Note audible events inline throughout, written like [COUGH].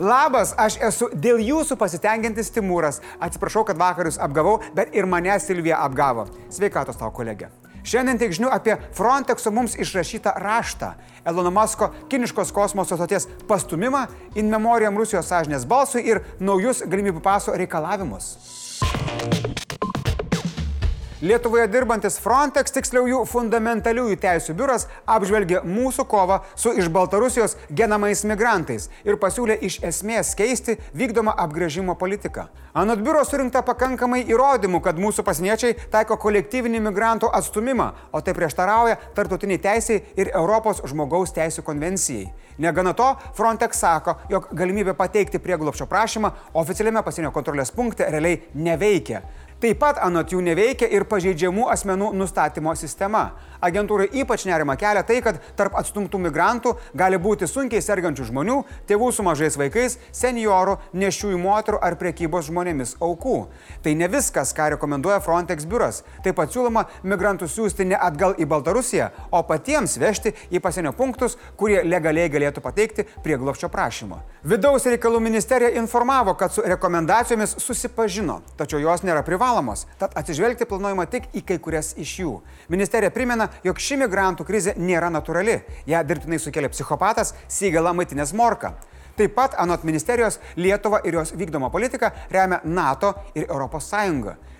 Labas, aš esu dėl jūsų pasitenkintis Timūras. Atsiprašau, kad vakarius apgavau, bet ir mane Silvija apgavo. Sveikatos tau, kolegė. Šiandien tiek žinių apie Frontexo mums išrašytą raštą. Elono Masko kiniškos kosmoso stoties pastumimą, in memoriam Rusijos sąžinės balsui ir naujus galimybių paso reikalavimus. Lietuvoje dirbantis Frontex, tiksliau jų fundamentaliųjų teisų biuras, apžvelgė mūsų kovą su iš Baltarusijos genamais migrantais ir pasiūlė iš esmės keisti vykdomą apgrėžimo politiką. Anot biuro surinkta pakankamai įrodymų, kad mūsų pasieniečiai taiko kolektyvinį migrantų atstumimą, o tai prieštarauja tartutiniai teisiai ir Europos žmogaus teisų konvencijai. Negana to, Frontex sako, jog galimybė pateikti prieglopšio prašymą oficialiame pasienio kontrolės punkte realiai neveikia. Taip pat anot jų neveikia ir pažeidžiamų asmenų nustatymo sistema. Agentūrai ypač nerima kelia tai, kad tarp atstumtų migrantų gali būti sunkiai sergančių žmonių, tėvų su mažais vaikais, seniorų, nešiųjų moterų ar priekybos žmonėmis aukų. Tai ne viskas, ką rekomenduoja Frontex biuras. Taip pat siūloma migrantus siūsti ne atgal į Baltarusiją, o patiems vežti į pasienio punktus, kurie legaliai galėtų pateikti prieglopščio prašymą. Vidaus reikalų ministerija informavo, kad su rekomendacijomis susipažino, tačiau jos nėra privalomos, tad atsižvelgti planuojama tik į kai kurias iš jų. Ministerija primena, jog ši migrantų krizė nėra natūrali. Ja dirbtinai sukelia psichopatas Sygala Maitinės Morka. Taip pat, anot ministerijos, Lietuva ir jos vykdoma politika remia NATO ir ES.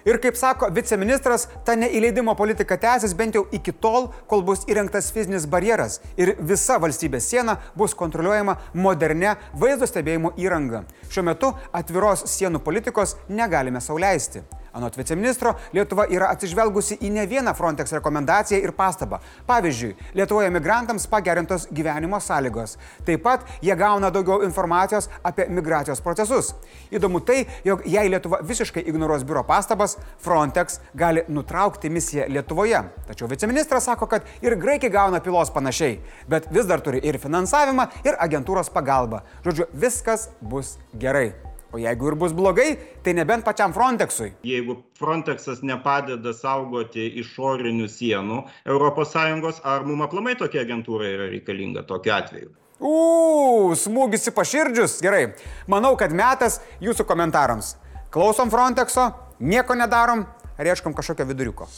Ir kaip sako viceministras, ta neįleidimo politika tęsis bent jau iki tol, kol bus įrengtas fizinis barjeras ir visa valstybės siena bus kontroliuojama modernė vaizdo stebėjimo įranga. Šiuo metu atviros sienų politikos negalime sauliaisti. Anot viceministro, Lietuva yra atsižvelgusi į ne vieną Frontex rekomendaciją ir pastabą. Pavyzdžiui, Lietuvoje migrantams pagerintos gyvenimo sąlygos. Taip pat jie gauna daugiau informacijos apie migracijos procesus. Įdomu tai, jog jei Lietuva visiškai ignoruos biuro pastabas, Frontex gali nutraukti misiją Lietuvoje. Tačiau viceministras sako, kad ir graikai gauna pilos panašiai, bet vis dar turi ir finansavimą, ir agentūros pagalbą. Žodžiu, viskas bus gerai. O jeigu ir bus blogai, tai nebent pačiam Frontexui. Jeigu Frontexas nepadeda saugoti išorinių sienų ES, ar mums aplamai tokia agentūra yra reikalinga tokiu atveju? Uuu, smūgis į paširdžius. Gerai. Manau, kad metas jūsų komentarams. Klausom Frontexo, nieko nedarom, ar ieškom kažkokio viduriuko.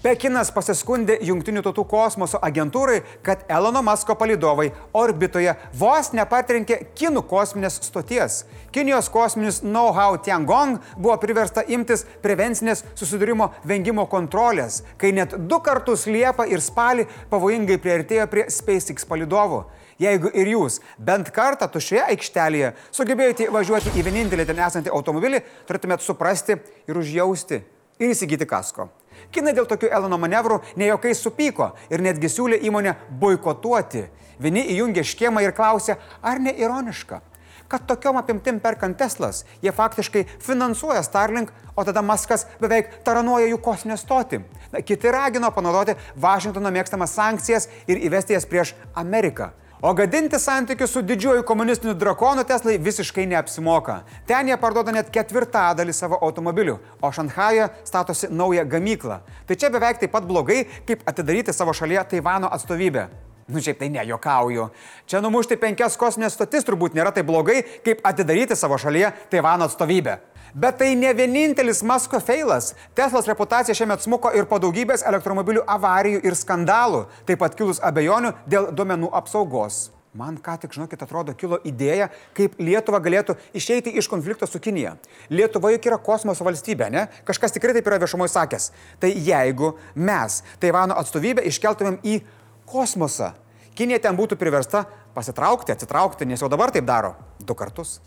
Pekinas pasiskundė Junktinių tautų kosmoso agentūrai, kad Elono Masko palidovai orbitoje vos nepatrinkė Kinų kosminės stoties. Kinijos kosminis know-how Tiangong buvo priversta imtis prevencinės susidūrimo vengimo kontrolės, kai net du kartus Liepą ir Spalį pavojingai priartėjo prie SpaceX palidovų. Jeigu ir jūs bent kartą tušioje aikštelėje sugebėjote važiuoti į vienintelį ten esantį automobilį, turėtumėt suprasti ir užjausti ir įsigyti kasko. Kinai dėl tokių Elono manevrų ne jokiais supyko ir netgi siūlė įmonę boikotuoti. Vieni įjungė škiemą ir klausė, ar ne ironiška, kad tokiom apimtim perkant Teslas, jie faktiškai finansuoja Starlink, o tada Maskas beveik taranuoja jų kosminę stotį. Na, kiti ragino panaudoti Vašingtono mėgstamas sankcijas ir įvesti jas prieš Ameriką. O gadinti santykius su didžiuoju komunistiniu drakonu Teslai visiškai neapsimoka. Ten jie parduoda net ketvirtadalį savo automobilių, o Šanhajoje statosi naują gamyklą. Tai čia beveik taip pat blogai, kaip atidaryti savo šalyje Taivano atstovybę. Nu, šiaip tai ne, jokauju. Čia numušti penkias kosminės stotis turbūt nėra taip blogai, kaip atidaryti savo šalyje Taivano atstovybę. Bet tai ne vienintelis Masko feilas. Teslos reputacija šiemet smuko ir po daugybės elektromobilių avarijų ir skandalų, taip pat kilus abejonių dėl duomenų apsaugos. Man ką tik, žinokit, atrodo, kilo idėja, kaip Lietuva galėtų išeiti iš konflikto su Kinija. Lietuva juk yra kosmoso valstybė, ne? Kažkas tikrai taip yra viešumoje sakęs. Tai jeigu mes Taivano atstovybę iškeltumėm į kosmosą, Kinija ten būtų priversta pasitraukti, atsitraukti, nes jau dabar taip daro. Du kartus.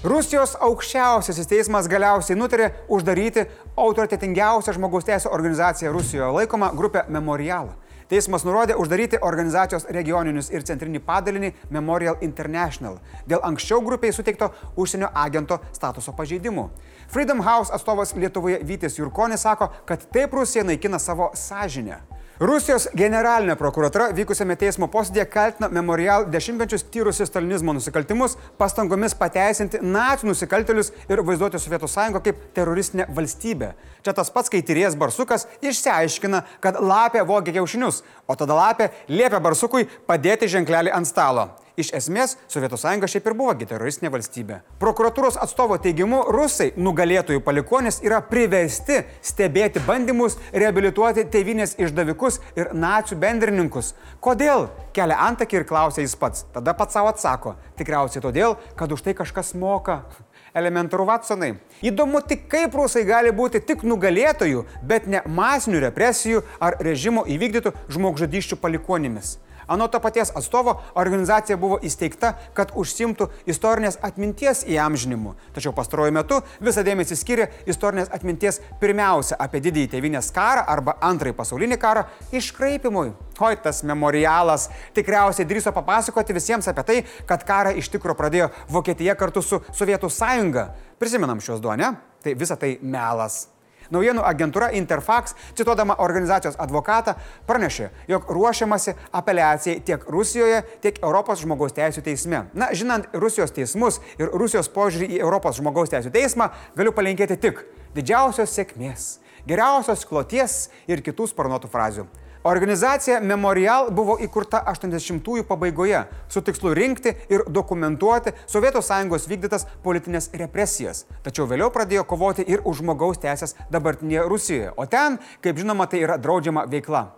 Rusijos aukščiausiasis teismas galiausiai nutarė uždaryti autoritetingiausią žmogaus teisų organizaciją Rusijoje laikomą grupę Memorial. Teismas nurodė uždaryti organizacijos regioninius ir centrinį padalinį Memorial International dėl anksčiau grupiai suteikto užsienio agento statuso pažeidimų. Freedom House atstovas Lietuvoje Vytis Jurkonis sako, kad taip Rusija naikina savo sąžinę. Rusijos generalinė prokuratura vykusiame teismo posėdėje kaltina Memorial dešimtmečius tyrusi stalinizmo nusikaltimus, pastangomis pateisinti nacijų nusikaltelius ir vaizduoti Sovietų sąjungą kaip teroristinę valstybę. Čia tas pats, kai tyrėjas barsukas išsiaiškina, kad lapė vogė kiaušinius, o tada lapė liepia barsukui padėti ženklelį ant stalo. Iš esmės, Sovietų sąjunga šiaip ir buvo teroristinė valstybė. Prokuratūros atstovo teigimu, rusai, nugalėtojų palikonis, yra priversti stebėti bandymus reabilituoti tėvinės išdavikus ir nacijų bendrininkus. Kodėl? Kelia antakį ir klausia jis pats. Tada pats savo atsako. Tikriausiai todėl, kad už tai kažkas moka. [LAUGHS] Elementaru Vatsonai. Įdomu tik, kaip rusai gali būti tik nugalėtojų, bet ne masinių represijų ar režimo įvykdytų žmogžudyščių palikonimis. Anot to paties atstovo, organizacija buvo įsteigta, kad užsimtų istorinės atminties įamžinimu. Tačiau pastaruoju metu visą dėmesį skiria istorinės atminties pirmiausia apie didįjį tėvinės karą arba antrąjį pasaulinį karą iškraipimui. Oi, tas memorialas tikriausiai drįso papasakoti visiems apie tai, kad karą iš tikrųjų pradėjo Vokietija kartu su Sovietų sąjunga. Prisimenam šios du, ne? Tai visa tai melas. Naujienų agentūra Interfax, cituodama organizacijos advokatą, pranešė, jog ruošiamasi apeliacijai tiek Rusijoje, tiek Europos žmogaus teisų teisme. Na, žinant Rusijos teismus ir Rusijos požiūrį į Europos žmogaus teisų teismą, galiu palinkėti tik didžiausios sėkmės, geriausios kloties ir kitų sparnuotų frazių. Organizacija Memorial buvo įkurta 80-ųjų pabaigoje su tikslu rinkti ir dokumentuoti Sovietų sąjungos vykdytas politinės represijas. Tačiau vėliau pradėjo kovoti ir už žmogaus teisės dabartinėje Rusijoje. O ten, kaip žinoma, tai yra draudžiama veikla.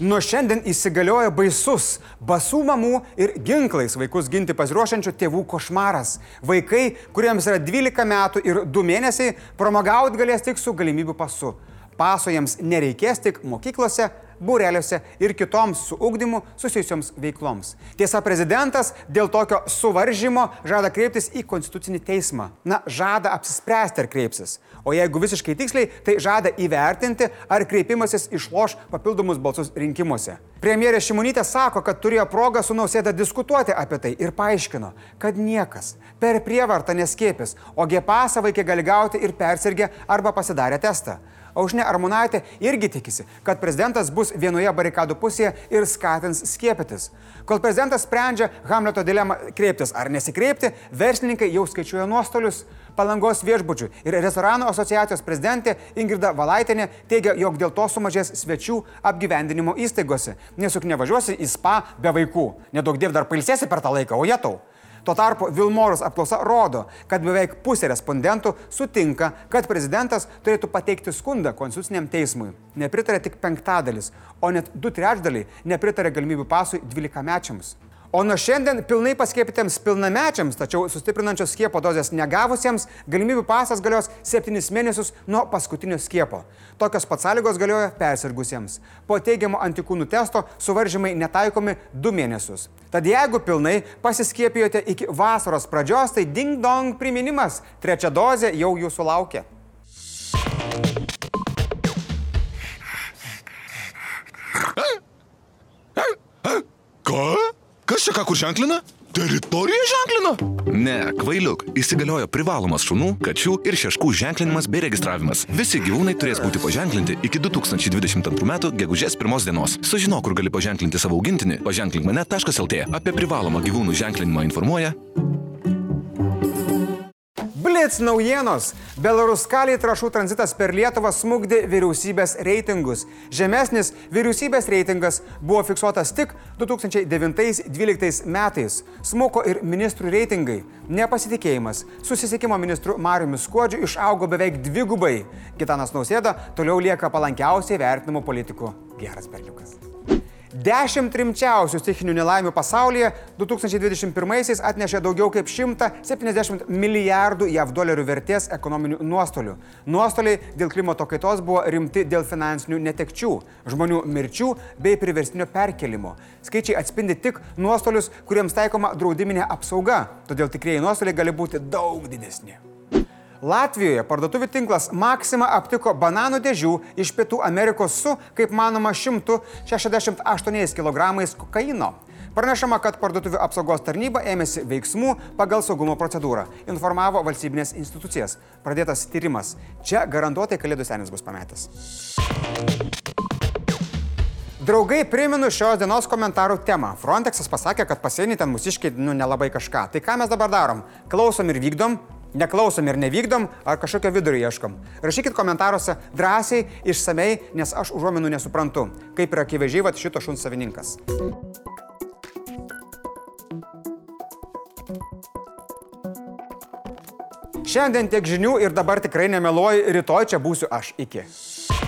Nuo šiandien įsigalioja baisus basų mamų ir ginklais vaikus ginti pasiruošiančių tėvų košmaras. Vaikai, kuriems yra 12 metų ir 2 mėnesiai, pramogauti galės tik su galimybių pasu paso jiems nereikės tik mokyklose, būreliuose ir kitoms su ugdymu susijusioms veikloms. Tiesa, prezidentas dėl tokio suvaržymo žada kreiptis į konstitucinį teismą. Na, žada apsispręsti, ar kreipsis. O jeigu visiškai tiksliai, tai žada įvertinti, ar kreipimasis išloš papildomus balsus rinkimuose. Premjerė Šimonytė sako, kad turėjo progą su nausėda diskutuoti apie tai ir paaiškino, kad niekas per prievartą neskėpis, o G-pasą vaikai gali gauti ir persirgę arba pasidarę testą. Aušne Armonaitė irgi tikisi, kad prezidentas bus vienoje barikadų pusėje ir skatins skiepytis. Kol prezidentas sprendžia Hamleto dilemą kreiptis ar nesikreipti, verslininkai jau skaičiuoja nuostolius. Palangos viešbučių ir restoranų asociacijos prezidentė Ingrida Valaitinė teigia, jog dėl to sumažės svečių apgyvendinimo įstaigose, nes juk nevažiuosi į spa be vaikų. Nedaug diev dar pailsėsi per tą laiką, o jie tau. Tuo tarpu Vilmorus apklausa rodo, kad beveik pusė respondentų sutinka, kad prezidentas turėtų pateikti skundą konstituciniam teismui. Nepritarė tik penktadalis, o net du trečdaliai nepritarė galimybių pasui 12 mečiams. O nuo šiandien pilnai paskiepytiems pilnamečiams, tačiau sustiprinančios skiepo dozės negavusiems, galimybių pasas galios 7 mėnesius nuo paskutinio skiepo. Tokios pat sąlygos galioja persirgusiems. Po teigiamo antikūnų testo suvaržymai netaikomi 2 mėnesius. Tad jeigu pilnai pasiskiepijote iki vasaros pradžios, tai ding dong priminimas, trečia dozė jau jūsų laukia. Čia ką kur ženklina? Teritoriją ženklina? Ne, kvailiuk, įsigaliojo privalomas šunų, kačių ir šeškų ženklinimas bei registravimas. Visi gyvūnai turės būti paženklinti iki 2022 m. gegužės 1 dienos. Sužinok, kur gali paženklinti savo augintinį, paženklink mane.lt. Apie privalomą gyvūnų ženklinimą informuoja Blitz naujienos. Belaruskaliai trašų tranzitas per Lietuvą smugdė vyriausybės reitingus. Žemesnis vyriausybės reitingas buvo fiksuotas tik 2009-2012 metais. Smuko ir ministrų reitingai. Nepasitikėjimas susisiekimo ministru Mariumi Skuodžiu išaugo beveik dvigubai. Gitanas Nausėda toliau lieka palankiausiai vertinimo politikų. Geras berliukas. Dešimt rimčiausių stichinių nelaimių pasaulyje 2021-aisiais atnešė daugiau kaip 170 milijardų JAV dolerių vertės ekonominių nuostolių. Nuostoliai dėl klimato kaitos buvo rimti dėl finansinių netekčių, žmonių mirčių bei priverstinio perkelimo. Skaičiai atspindi tik nuostolius, kuriems taikoma draudiminė apsauga, todėl tikrieji nuostoliai gali būti daug didesni. Latvijoje parduotuvių tinklas Maxima aptiko bananų dėžių iš Pietų Amerikos su, kaip manoma, 168 kg kokaino. Pranešama, kad parduotuvių apsaugos tarnyba ėmėsi veiksmų pagal saugumo procedūrą. Informavo valstybinės institucijas. Pradėtas tyrimas. Čia garantuotai kalėdų senis bus pametęs. Draugai, primenu šios dienos komentarų temą. Frontexas pasakė, kad pasienį ten mūsiškai, nu, nelabai kažką. Tai ką mes dabar darom? Klausom ir vykdom, neklausom ir nevykdom, ar kažkokio vidurio ieškom. Rašykit komentaruose drąsiai, išsamei, nes aš užuominų nesuprantu, kaip yra akivaizdžiai va šito šuns savininkas. Šiandien tiek žinių ir dabar tikrai nemeluoju, rytoj čia būsiu aš. Iki.